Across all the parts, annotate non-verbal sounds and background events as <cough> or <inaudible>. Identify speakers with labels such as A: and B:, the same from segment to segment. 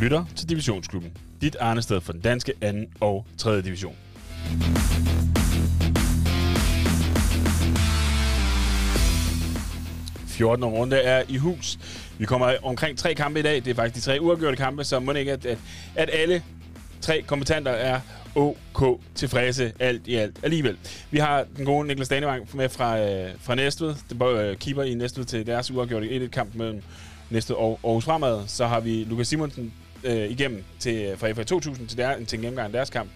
A: lytter til Divisionsklubben. Dit sted for den danske 2. og 3. division. ...14. runde er i hus. Vi kommer omkring tre kampe i dag. Det er faktisk de tre uafgjorte kampe, så må ikke, at, at, at alle tre kompetanter er OK tilfredse alt i alt alligevel. Vi har den gode Niklas Danevang med fra, øh, fra Næstved, det øh, keeper i Næstved til deres uafgjorte 1-1-kamp mellem Næstved og Aarhus Fremad. Så har vi Lukas Simonsen øh, igennem til, øh, fra FA 2000 til, der, til en gennemgang af deres kamp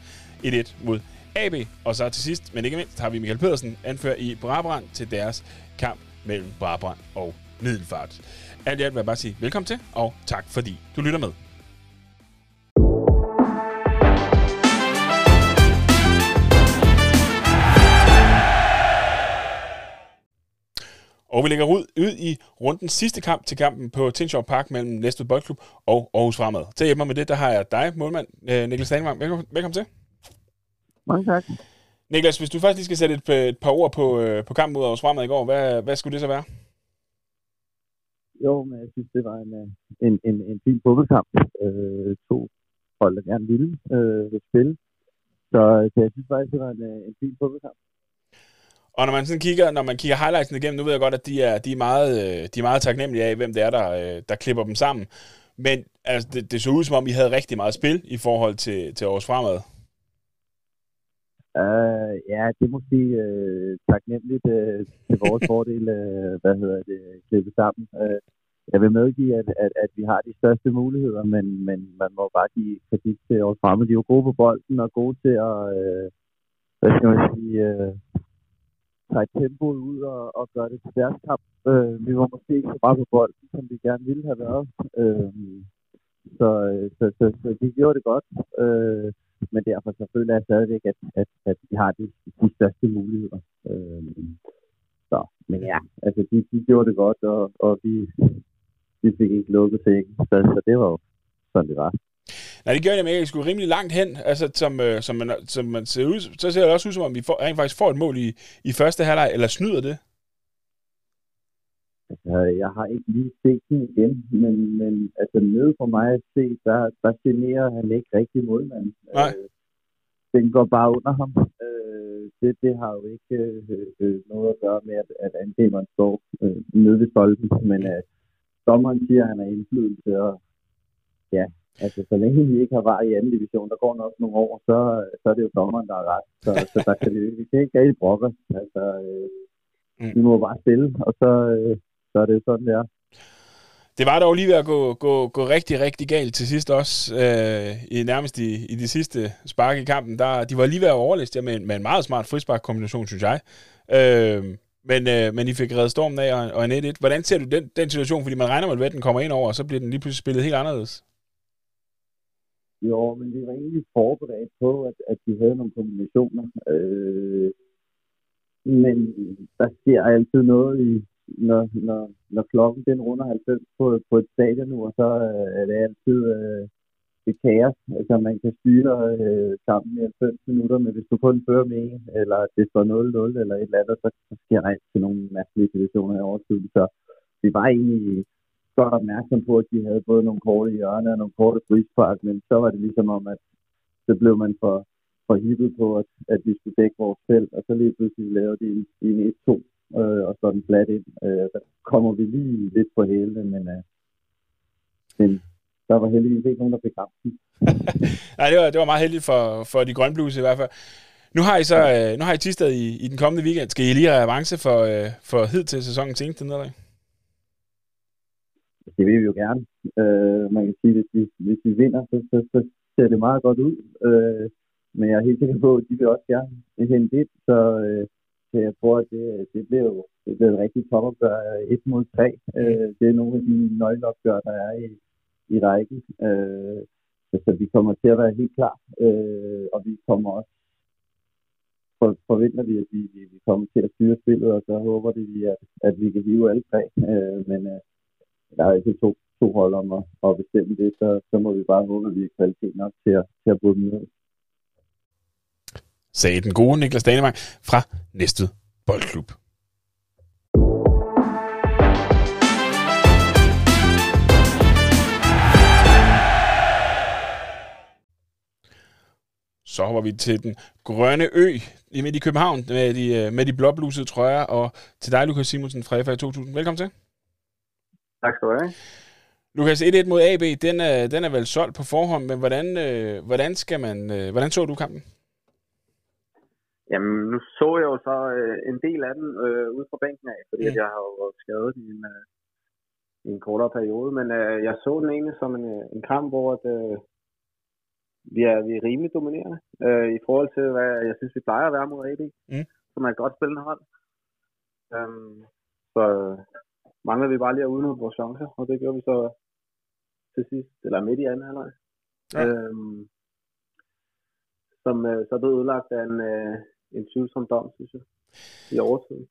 A: 1-1 mod AB. Og så til sidst, men ikke mindst, har vi Michael Pedersen anført i Brabrand til deres kamp mellem Brabrand og Middelfart. Alt i alt vil jeg bare sige velkommen til, og tak fordi du lytter med. Og vi lægger ud, ud i runden sidste kamp til kampen på Tinshaw Park mellem Næstved Boldklub og Aarhus Fremad. Til at hjælpe mig med det, der har jeg dig, målmand øh, Niklas Danvang. Velkommen, velkommen til.
B: Mange tak.
A: Niklas, hvis du faktisk lige skal sætte et, et par ord på, øh, på kampen mod Aarhus Fremad i går, hvad, hvad skulle det så være?
B: Jo, men jeg synes, det var en, øh, en, en, en fin fodboldkamp. Øh, to hold, der gerne ville øh, spille. Så, så jeg synes faktisk, det var en, en fin fodboldkamp.
A: Og når man sådan kigger, når man kigger highlightsene igennem, nu ved jeg godt, at de er, de er, meget, øh, de er meget taknemmelige af, hvem det er, der, øh, der klipper dem sammen. Men altså, det, det så ud, som om I havde rigtig meget spil i forhold til, til års fremad.
B: Uh, ja, det er måske uh, taknemmeligt uh, til vores <laughs> fordel, uh, hvad hedder det, klippe sammen. Uh, jeg vil medgive, at, at, at vi har de største muligheder, men, men man må bare give kredit til vores fremme. De er jo gode på bolden og gode til at, uh, hvad skal man sige, uh, trække tempoet ud og, og gøre det til deres kamp. Øh, vi var måske ikke så meget på bolden, som vi gerne ville have været. Øh, så, øh, så, så, så de gjorde det godt. Øh, men derfor så føler jeg stadigvæk, at, at, at vi har de, de største muligheder. Øh, så, men ja, altså de, de gjorde det godt, og, og vi, vi fik ikke lukket sækken. Så, så det var jo sådan, det var.
A: Nej, det gør jeg med, at I skulle rimelig langt hen, altså, som, øh, som, man, som man ser ud, så ser det også ud, som om vi får, rent faktisk får et mål i, i første halvleg, eller snyder det?
B: Altså, jeg har ikke lige set den igen, men, men altså, nede for mig at se, der, der generer han ikke rigtig målmand.
A: Nej.
B: Øh, den går bare under ham. Øh, det, det har jo ikke øh, øh, noget at gøre med, at, at angriberen står øh, nede ved stolpen, men øh, dommeren siger, at han har indflydelse, og ja, Altså, så længe vi ikke har var i anden division, der går nok nogle år, så, så er det jo dommeren, der er ret. Så, <laughs> så der kan vi, vi kan ikke rigtig brokke os. Altså, øh, mm. vi må bare spille, og så, øh, så er det sådan, det er.
A: Det var dog lige ved at gå, gå, gå rigtig, rigtig galt til sidst også, øh, i, nærmest i, i de sidste spark i kampen. Der, de var lige ved at overlæse med, med en meget smart frispark-kombination, synes jeg. Øh, men, øh, men I fik reddet stormen af og, og en 1-1. Hvordan ser du den, den situation? Fordi man regner med, at den kommer ind over, og så bliver den lige pludselig spillet helt anderledes.
B: Jo, men vi var egentlig forberedt på, at, at de havde nogle kombinationer. Øh, men der sker altid noget, i, når, når, når klokken den runder 90 på, på et stadion nu, og så øh, er det altid øh, det kaos. Altså man kan styre øh, sammen i 90 minutter, men hvis du kun fører med en, eller det står 0-0 eller et eller andet, så, så sker der altid nogle mærkelige situationer i overtiden. Så vi var egentlig godt opmærksom på, at de havde både nogle korte hjørner og nogle korte frispark, men så var det ligesom om, at så blev man for, for hippet på, at, at vi skulle dække vores felt, og så lige pludselig lavede de en, en 1-2 øh, og så den flat ind. Øh, der kommer vi lige lidt på hælene, men, øh, men der var heldigvis ikke nogen, der fik kampen. <laughs>
A: Nej, det var, det var meget heldigt for, for de grønne blues i hvert fald. Nu har I så øh, nu har I Tisted i, i den kommende weekend. Skal I lige have avance for, øh, for hid til sæsonens eneste nederlag?
B: Det vil vi jo gerne. Øh, man kan sige, at hvis vi, hvis vi vinder, så, så, så ser det meget godt ud. Øh, men jeg er helt sikker på, at de vil også gerne hente det, så, øh, så jeg tror, at det, det bliver jo det bliver et rigtigt topopgør. Øh, 1 mod 3. Øh, det er nogle af de nøgleopgør, der er i, i rækken. Øh, så, vi kommer til at være helt klar, øh, og vi kommer også for, forventer vi, at vi, vi kommer til at styre spillet, og så håber vi, at, at vi kan hive alle tre. Øh, men øh, der er altid to, to hold om at, at bestemme det, så, så må vi bare håbe, at vi er kvalitet nok til at, til at bryde dem ned.
A: Sagde den gode Niklas Danevang fra Næstved Boldklub. Så hopper vi til den grønne ø midt i København med de, øh, med de blåblusede trøjer, og til dig, Lukas Simonsen fra FA 2000. Velkommen til.
C: Tak skal du have.
A: Lukas, 1-1 mod AB, den er, den er vel solgt på forhånd, men hvordan, øh, hvordan, skal man, øh, hvordan så du kampen?
C: Jamen, nu så jeg jo så øh, en del af den øh, ude fra bænken af, fordi mm. jeg har jo skadet i en, øh, i en kortere periode, men øh, jeg så den egentlig som en, øh, en kamp, hvor at, øh, vi, er, vi er rimelig dominerende øh, i forhold til, hvad jeg synes, vi plejer at være mod AB, mm. som er et godt spillende hold. Um, så mangler vi bare lige at udnytte vores chancer, og det gør vi så til sidst, eller midt i anden halvleg. Ja. Øhm, som øh, så blevet udlagt af en, øh, en tvivlsom dom, synes jeg, i overtiden.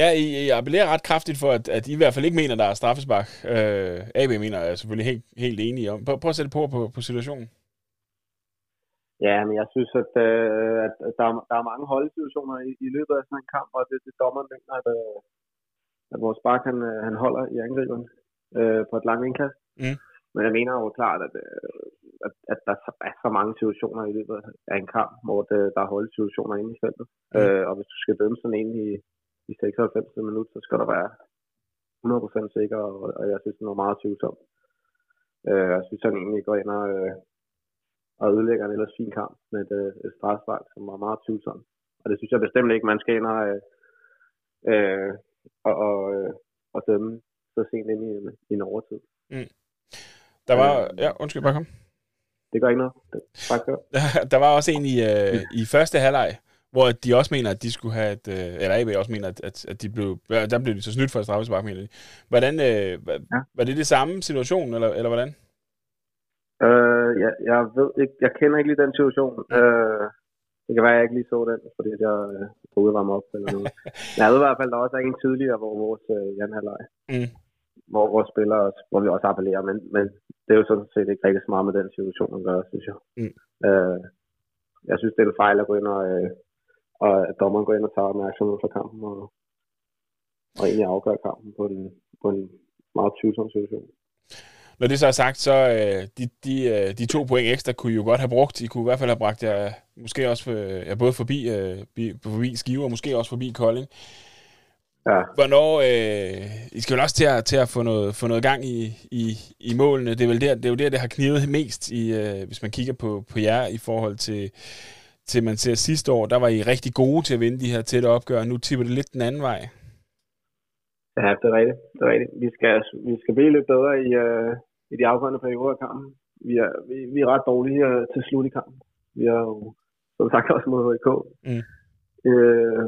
A: Ja, I, I appellerer ret kraftigt for, at, at I i hvert fald ikke mener, der er straffespark. Øh, AB mener jeg er selvfølgelig helt, helt enige om. Prøv, prøv at sætte på, på på situationen.
C: Ja, men jeg synes, at, øh, at der, er, der er mange holdsituationer i, i løbet af sådan en kamp, og det, det dommeren mener, at, øh, at vores spark han, øh, han holder i angriberen øh, på et langt indkast. Mm. Men jeg mener jo klart, at, øh, at, at der er så mange situationer i løbet af en kamp, hvor det, der er holdsituationer inde i feltet. Mm. Øh, og hvis du skal dømme sådan en i, i 96 minutter, så skal der være 100% sikker, og, og jeg synes, det er meget tvivlsomt. Øh, jeg synes, han egentlig går ind og, øh, og ødelægger en ellers fin kamp med et, øh, et strafspark, som var meget tvivlsomt. Og det synes jeg bestemt ikke, man skal ind og, øh, øh, og, og, øh, og dømme så sent ind i, i en overtid. Mm.
A: Der var... Øh, ja, undskyld, bare kom.
C: Det gør ikke noget. Det, <laughs>
A: der var også en i, øh, i første halvleg, hvor de også mener, at de skulle have et, øh, eller AB også mener, at, at, de blev, der blev de så snydt for et straffespark, mener de. Hvordan, øh, var, ja. var det det samme situation, eller, eller hvordan?
C: Øh, jeg, jeg ved ikke, jeg kender ikke lige den situation. Mm. Øh, det kan være, at jeg ikke lige så den, fordi jeg var op eller noget. Men <laughs> jeg ved i hvert fald, der også er en tidligere, hvor vores øh, Jan Halløj. Mm hvor vores spillere, hvor vi også appellerer, men, men det er jo sådan set ikke rigtig så meget med den situation at gøre, synes jeg. Mm. Øh, jeg synes, det er en fejl at gå ind og, øh, og at dommeren går ind og tager opmærksomhed fra kampen og, og egentlig afgør kampen på en, på en meget tvivlsom situation.
A: Når det så er sagt, så øh, de, de, øh, de to point ekstra kunne I jo godt have brugt. I kunne i hvert fald have bragt jer måske også øh, ja, både forbi, øh, forbi Skive og måske også forbi Kolding. Ja. Hvornår, øh, I skal jo også til at, til at få, noget, få noget gang i, i, i målene. Det er, vel der, det er jo der, det har knivet mest, i, øh, hvis man kigger på, på jer i forhold til, til man ser sidste år. Der var I rigtig gode til at vinde de her tætte opgør. Nu tipper det lidt den anden vej.
C: Ja, det er rigtigt. Det er rigtigt. Vi, skal, vi skal blive lidt bedre i, uh, i de afgørende perioder af kampen. Vi er, vi, vi er ret dårlige uh, til slut i kampen. Vi er jo, som sagt, også mod HK. Mm. Uh,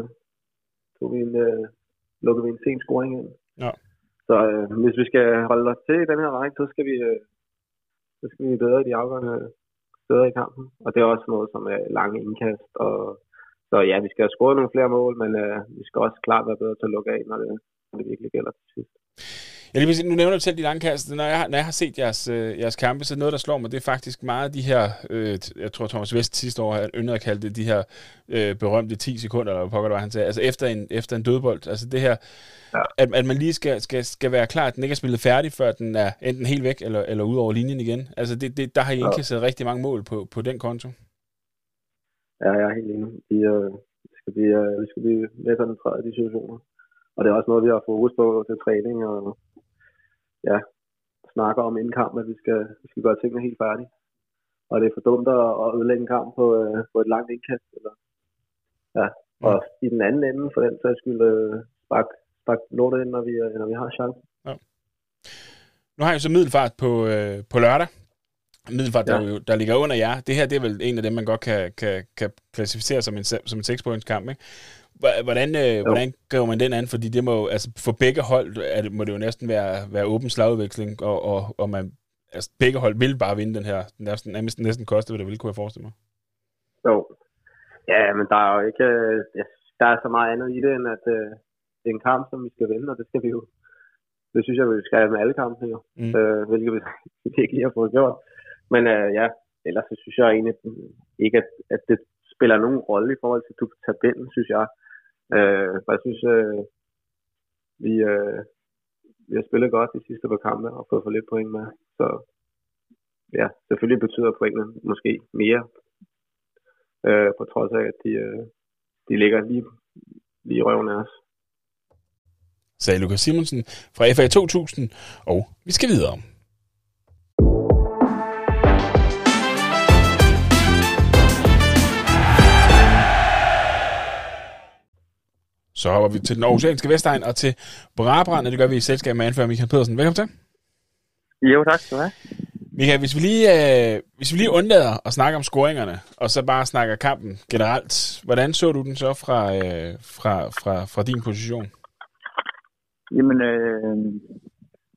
C: tog vi en, uh, lukker vi en sen scoring ind. Ja. Så øh, hvis vi skal holde os til i den her række, så skal vi, øh, så skal vi bedre i de afgørende steder i kampen. Og det er også noget som er lange indkast. Og, så ja, vi skal have scoret nogle flere mål, men øh, vi skal også klart være bedre til at lukke af, når det, når det virkelig gælder til sidst.
A: Ja, lige nu nævner du selv de lange kast. Når jeg, når jeg har set jeres, øh, jeres kampe, så noget, der slår mig, det er faktisk meget de her, øh, jeg tror Thomas Vest sidste år har yndet at kalde det de her øh, berømte 10 sekunder, eller hvad pokker det var, han sagde. Altså efter en, efter en dødbold. Altså det her, ja. at, at man lige skal, skal, skal være klar, at den ikke er spillet færdig, før den er enten helt væk, eller, eller ud over linjen igen. Altså det, det, der har I ja. indkastet rigtig mange mål på, på den konto.
C: Ja, jeg er helt enig. Vi, øh, skal blive, øh, vi skal blive mere koncentreret i de situationer. Og det er også noget, vi har fokus på til træning og ja, snakker om inden kamp, at vi skal, vi skal gøre tingene helt færdige. Og det er for dumt at ødelægge en kamp på, øh, på et langt indkast. Eller, ja. Og ja. i den anden ende, for den sags skyld, øh, spark, spark lortet ind, når vi, øh, når vi har chancen. Ja.
A: Nu har jeg så middelfart på, øh, på lørdag. Middelfart, ja. der, der ligger under jer. Det her det er vel en af dem, man godt kan, kan, kan klassificere som en, som en 6 kamp. Ikke? Hvordan, øh, hvordan gør man den an? Fordi det må altså for begge hold er det, må det jo næsten være, være åben slagudveksling, og, og, og man, altså, begge hold vil bare vinde den her. Er næsten, næsten koste, hvad det vil, kunne jeg forestille mig.
C: Jo. Ja, men der er jo ikke, øh, der er så meget andet i det, end at øh, det er en kamp, som vi skal vinde, og det skal vi jo, det synes jeg, vi skal have med alle kampe, jo. Mm. Øh, hvilket vi <laughs> ikke lige har fået gjort. Men øh, ja, ellers så synes jeg egentlig ikke, at, at det spiller nogen rolle i forhold til tabellen, synes jeg. Øh, for jeg synes, øh, vi, øh, vi har spillet godt de sidste par kampe og fået for lidt point med. Så ja, selvfølgelig betyder pointene måske mere øh, på trods af, at de, øh, de ligger lige, lige i røven af os.
A: Sagde Lukas Simonsen fra FA 2000, og vi skal videre. Så hopper vi til den aarhusianske Vestegn og til Brabrand, og det gør vi i selskab med anfører Michael Pedersen. Velkommen til.
D: Jo, tak skal du have.
A: Michael, hvis vi lige, øh, hvis vi lige undlader at snakke om scoringerne, og så bare snakker kampen generelt, hvordan så du den så fra, øh, fra, fra, fra din position?
D: Jamen, øh,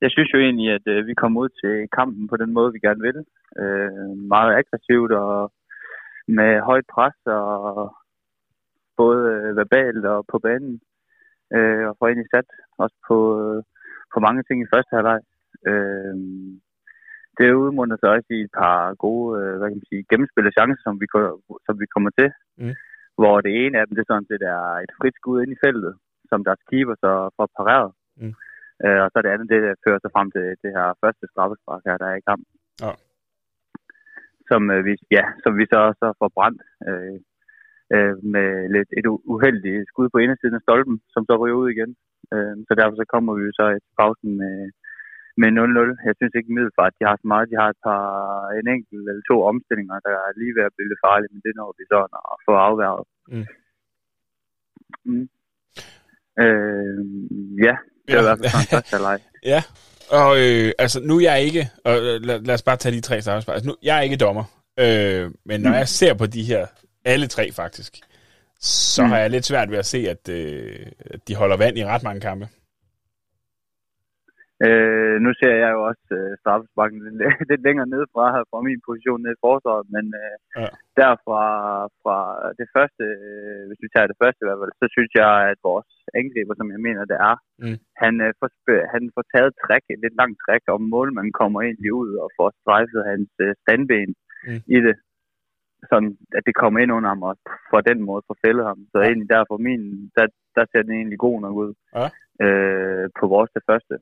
D: jeg synes jo egentlig, at øh, vi kom ud til kampen på den måde, vi gerne vil. Øh, meget aggressivt og med højt pres og både øh, verbalt og på banen. Øh, og får egentlig sat også på, øh, på mange ting i første halvleg. Øh, det udmunder sig også i et par gode øh, hvad kan man sige, gennemspillede chancer, som vi, som vi kommer til. Mm. Hvor det ene af dem, det er sådan set er et frit skud ind i feltet, som deres keeper så får pareret. Mm. Øh, og så det andet, det fører sig frem til det her første straffespark her, der er i kampen. Ja. Som, øh, vi, ja, som vi så også får brændt øh, øh, med lidt et uheldigt skud på indersiden af stolpen, som så ryger ud igen. Øh, så derfor så kommer vi så i pausen med, med 0-0. Jeg synes ikke middelfart, de har så meget. De har et par, en enkelt eller to omstillinger, der er lige ved at blive lidt farlige, men det når vi så at få afværget. Mm. Mm. Øh, ja, det er ja. i hvert fald sådan første halvleg. <laughs>
A: ja, og øh, altså nu er jeg ikke, og øh, lad, lad os bare tage de tre straffespark. Altså, nu, jeg er ikke dommer, øh, men når mm. jeg ser på de her, alle tre faktisk, så mm. har jeg lidt svært ved at se, at, øh, at de holder vand i ret mange kampe.
D: Øh, nu ser jeg jo også øh, straffesparken lidt, <laughs> lidt længere ned fra, fra min position nede i forsvaret, men øh, ja. derfra fra det første, øh, hvis vi tager det første i hvert fald, så synes jeg, at vores angriber, som jeg mener, det er, mm. han, øh, får, han får taget træk, et lidt langt træk, og målmanden kommer egentlig ud og får strejfet hans øh, standben mm. i det, sådan at det kommer ind under ham og på den måde får fældet ham. Så ja. egentlig derfor min, der, der ser den egentlig god nok ud ja. øh, på vores det første.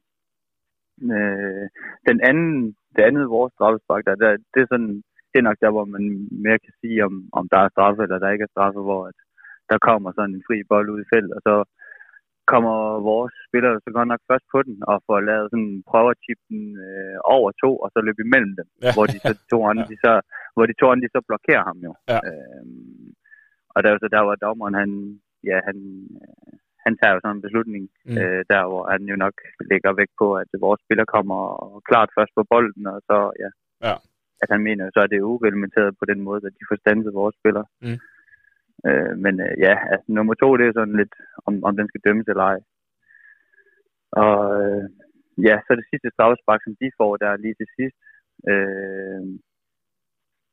D: Øh, den anden, det andet vores straffespark, der, der, det er sådan, det er nok der, hvor man mere kan sige, om, om der er straffe eller der ikke er straffe, hvor at der kommer sådan en fri bold ud i feltet, og så kommer vores spillere så godt nok først på den, og får lavet sådan, prøver at chippe den øh, over to, og så løbe imellem dem, ja. hvor de så <laughs> to andre, de så, hvor de to andre, de så blokerer ham jo. Ja. Øhm, og der, så der var dommeren, han, ja, han, han tager jo sådan en beslutning, mm. øh, der hvor han jo nok lægger vægt på, at vores spiller kommer klart først på bolden, og så, ja, ja. at han mener, så er det ureglementeret på den måde, at de får stanset vores spiller. Mm. Øh, men øh, ja, altså nummer to, det er sådan lidt, om, om den skal dømmes eller ej. Og øh, ja, så det sidste straffespark, som de får der lige til sidst, øh,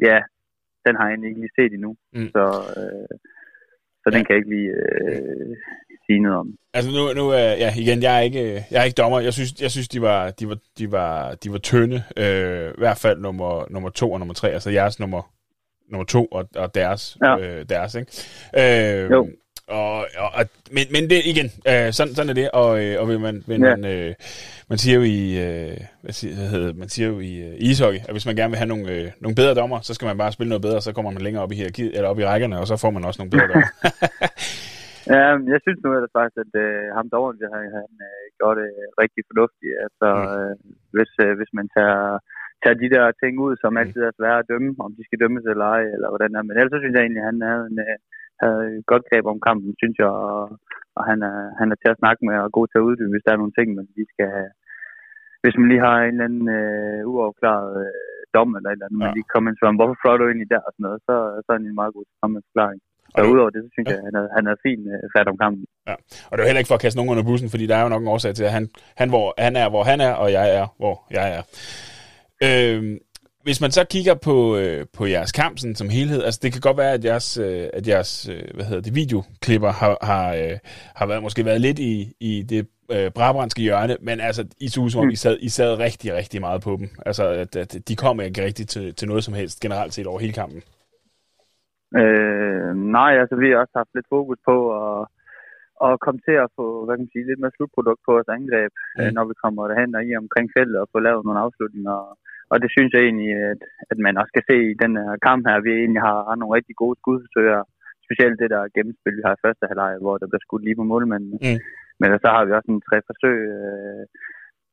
D: ja, den har jeg egentlig ikke lige set endnu. Mm. Så, øh, så den ja. kan jeg ikke lige øh, sige noget om.
A: Altså nu, nu ja, igen, jeg er ikke, jeg er ikke dommer. Jeg synes, jeg synes de var, de var, de var, de var tynde. Øh, I hvert fald nummer, nummer to og nummer tre. Altså jeres nummer, nummer to og, og deres, ja. øh, deres ikke? Øh, jo. Og, og, og, men, men det igen, øh, sådan, sådan er det, og, øh, og vil man, vil ja. man, øh, man siger jo i, øh, hvad siger, hvad hedder, man siger jo i øh, ishockey, at hvis man gerne vil have nogle, øh, nogle bedre dommer, så skal man bare spille noget bedre, så kommer man længere op i hierarkiet, eller op i rækkerne, og så får man også nogle bedre dommer. <laughs> <laughs>
D: ja, jeg synes nu ellers faktisk, at øh, ham dommeren, han, han øh, gjorde det rigtig fornuftigt. Altså, mm. øh, hvis, øh, hvis man tager, tager de der ting ud, som altid er svære at dømme, om de skal dømmes eller ej, eller hvordan er. Men ellers så synes jeg egentlig, at han havde en, øh, havde godt greb om kampen, synes jeg, og, og han, er, han er til at snakke med og god til at uddybe, hvis der er nogle ting, man lige skal have. Hvis man lige har en eller anden øh, uafklaret øh, dom eller et eller andet, ja. man lige kommer ind og hvorfor flot du ind i der og sådan noget, så, så er han en meget god forklaring. Og okay. udover det, så synes jeg, at han er, han er fin øh, fat om kampen.
A: Ja. Og det er jo heller ikke for at kaste nogen under bussen, fordi der er jo nok en årsag til, at han, han, hvor, han er, hvor han er, og jeg er, hvor jeg er. Øh, hvis man så kigger på, øh, på jeres kamp sådan, som helhed, altså det kan godt være, at jeres, øh, at jeres øh, hvad hedder det, videoklipper har, har, øh, har været, måske været lidt i, i det øh, brabrandske hjørne, men altså, I så som om. I sad, I sad rigtig, rigtig meget på dem. Altså, at, at de kom ikke rigtig til, til noget som helst, generelt set over hele kampen.
D: Øh, nej, altså vi har også haft lidt fokus på at, at komme til at få hvad kan man sige, lidt mere slutprodukt på vores angreb, mm. når vi kommer derhen og i omkring feltet og få lavet nogle afslutninger og og det synes jeg egentlig, at, at man også kan se i den her kamp her. Vi egentlig har, har nogle rigtig gode skudforsøger. Specielt det der gennemspil, vi har i første halvleg, hvor der bliver skudt lige på målmanden. Mm. Men så har vi også en tre forsøg. Øh,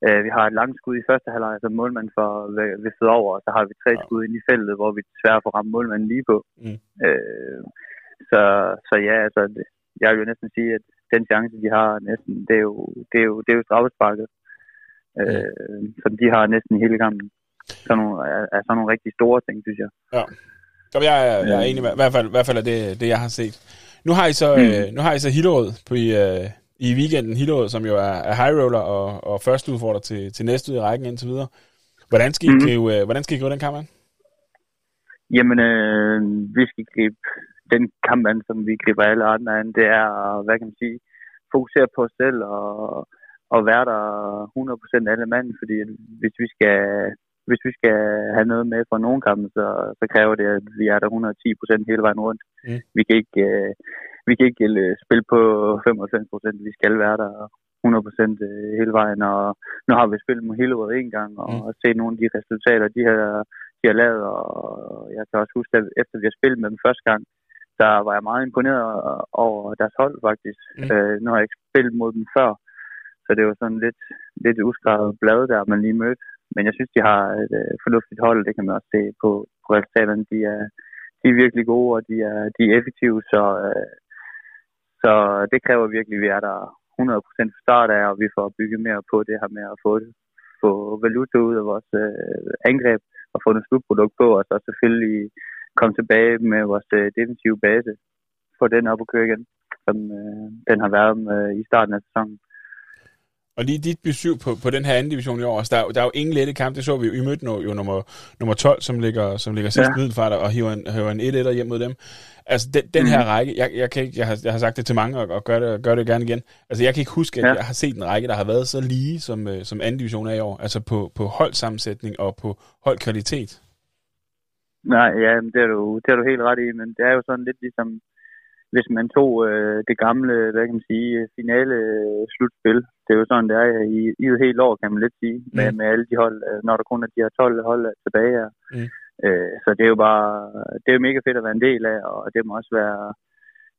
D: øh, vi har et langt skud i første halvleg, som målmand for viftet over, og så har vi tre ja. skud ind i feltet, hvor vi desværre får ramt målmanden lige på. Mm. Øh, så, så ja, altså, jeg vil jo næsten sige, at den chance, de har næsten, det er jo, det er jo, det er jo straffesparket, øh, som de har næsten hele kampen. Sådan nogle, er, er sådan nogle rigtig store ting, synes jeg.
A: Ja. Jamen, jeg, er, jeg er enig med, i hvert fald, i hvert fald er det, det, jeg har set. Nu har I så, mm. øh, nu har I så Hillerød på i, øh, i weekenden. Hillerød, som jo er, er high roller og, og første udfordrer til, til næste ud i rækken indtil videre. Hvordan skal I, mm. gribe, øh, hvordan skal I gribe den kamp an?
D: Jamen, øh, vi skal gribe den kamp an, som vi griber alle andre an. Det er, hvad kan man sige, fokusere på os selv og, og være der 100% alle mand, fordi hvis vi skal hvis vi skal have noget med fra nogle kampe, så, så kræver det, at vi er der 110 procent hele vejen rundt. Mm. Vi kan ikke, øh, vi kan ikke øh, spille på 95 procent. Vi skal være der 100 procent øh, hele vejen. Og nu har vi spillet med hele året en gang, og mm. set nogle af de resultater, de har, de har lavet. Og jeg kan også huske, at efter vi har spillet med dem første gang, der var jeg meget imponeret over deres hold faktisk. Mm. Øh, nu har jeg ikke spillet mod dem før, så det var sådan lidt, lidt uskrevet blad der, man lige mødte. Men jeg synes, de har et uh, fornuftigt hold. Det kan man også se på, på resultaterne. De er, de er virkelig gode, og de er, de er effektive. Så, uh, så det kræver virkelig, at vi er der 100% fra start af, og vi får bygget mere på det her med at få, det, få valuta ud af vores uh, angreb og få noget slutprodukt på, og så selvfølgelig komme tilbage med vores uh, defensive base, få den op og køre igen, som uh, den har været med i starten af sæsonen.
A: Og lige dit besøg på, på den her anden division i år, altså der, der er jo ingen lette kamp, det så vi jo, I mødte jo nummer, nummer 12, som ligger, som ligger sidst ja. middelfart, og hiver en, hiver en 1 hjem mod dem. Altså den, den her mhm. række, jeg, jeg, kan ikke, jeg, har, jeg har sagt det til mange, og, og gør, det, gør det gerne igen. Altså jeg kan ikke huske, at ja. jeg har set en række, der har været så lige, som, øh, som anden division er i år. Altså på, på holdsammensætning og på holdkvalitet.
D: Nej, ja, det er, du, det er du helt ret i, men det er jo sådan lidt ligesom hvis man tog øh, det gamle, hvad kan man sige, finale øh, slutspil. Det er jo sådan, det er i, i et helt år, kan man lidt sige, med, mm. med alle de hold, øh, når der kun er de her 12 hold tilbage her. Mm. Øh, så det er jo bare, det er jo mega fedt at være en del af, og det må også være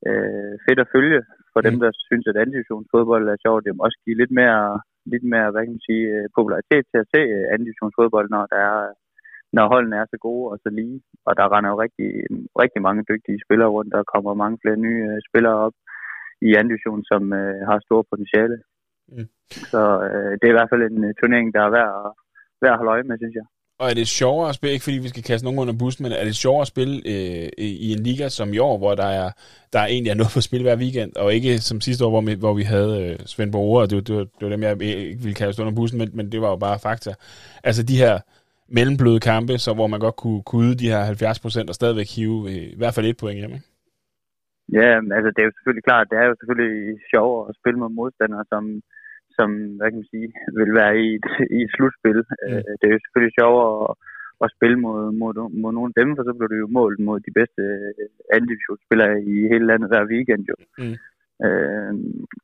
D: øh, fedt at følge for mm. dem, der synes, at anden fodbold er sjovt. Det må også give lidt mere, lidt mere hvad kan man sige, øh, popularitet til at se anden fodbold, når der er når holdene er så gode og så lige. Og der render jo rigtig, rigtig mange dygtige spillere rundt. Der kommer mange flere nye uh, spillere op i anden division, som uh, har store potentiale. Mm. Så uh, det er i hvert fald en uh, turnering, der er værd at, værd at holde øje med, synes jeg.
A: Og er det sjovere at spille, ikke fordi vi skal kaste nogen under bussen, men er det sjovere at spille øh, i en liga som i år, hvor der er, der er egentlig er noget på spil hver weekend, og ikke som sidste år, hvor vi, hvor vi havde øh, Svend Borger, og det, det, det, det var dem, jeg ikke ville kaste under bussen, men, men det var jo bare fakta. Altså de her mellembløde kampe, så hvor man godt kunne, kunne de her 70 procent og stadigvæk hive øh, i hvert fald et point hjemme.
D: Ja, altså det er jo selvfølgelig klart, det er jo selvfølgelig sjovere at spille mod modstandere, som, som hvad kan man sige, vil være i et, i et slutspil. Mm. Det er jo selvfølgelig sjovere at, at spille mod, mod, mod nogle af dem, for så bliver det jo målt mod de bedste øh, anden divisionsspillere i hele landet hver weekend jo. Mm. Øh,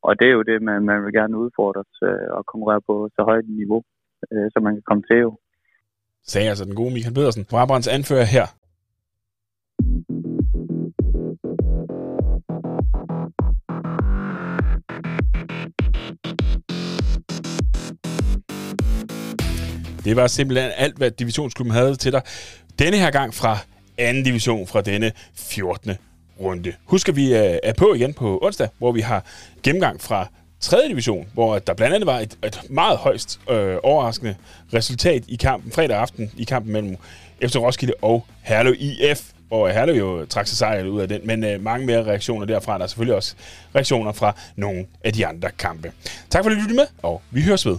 D: og det er jo det, man, man vil gerne udfordre øh, og konkurrere på så højt niveau, øh, så man kan komme til jo
A: sagde altså den gode Michael Pedersen. Brabrands anfører her. Det var simpelthen alt, hvad divisionsklubben havde til dig. Denne her gang fra anden division fra denne 14. runde. Husk, at vi øh, er på igen på onsdag, hvor vi har gennemgang fra 3. division, hvor der blandt andet var et, et meget højst øh, overraskende resultat i kampen fredag aften, i kampen mellem FC Roskilde og Herlev IF, hvor Herlev jo trak sig sejret ud af den, men øh, mange mere reaktioner derfra. Der er selvfølgelig også reaktioner fra nogle af de andre kampe. Tak for at du lyttede med, og vi høres ved.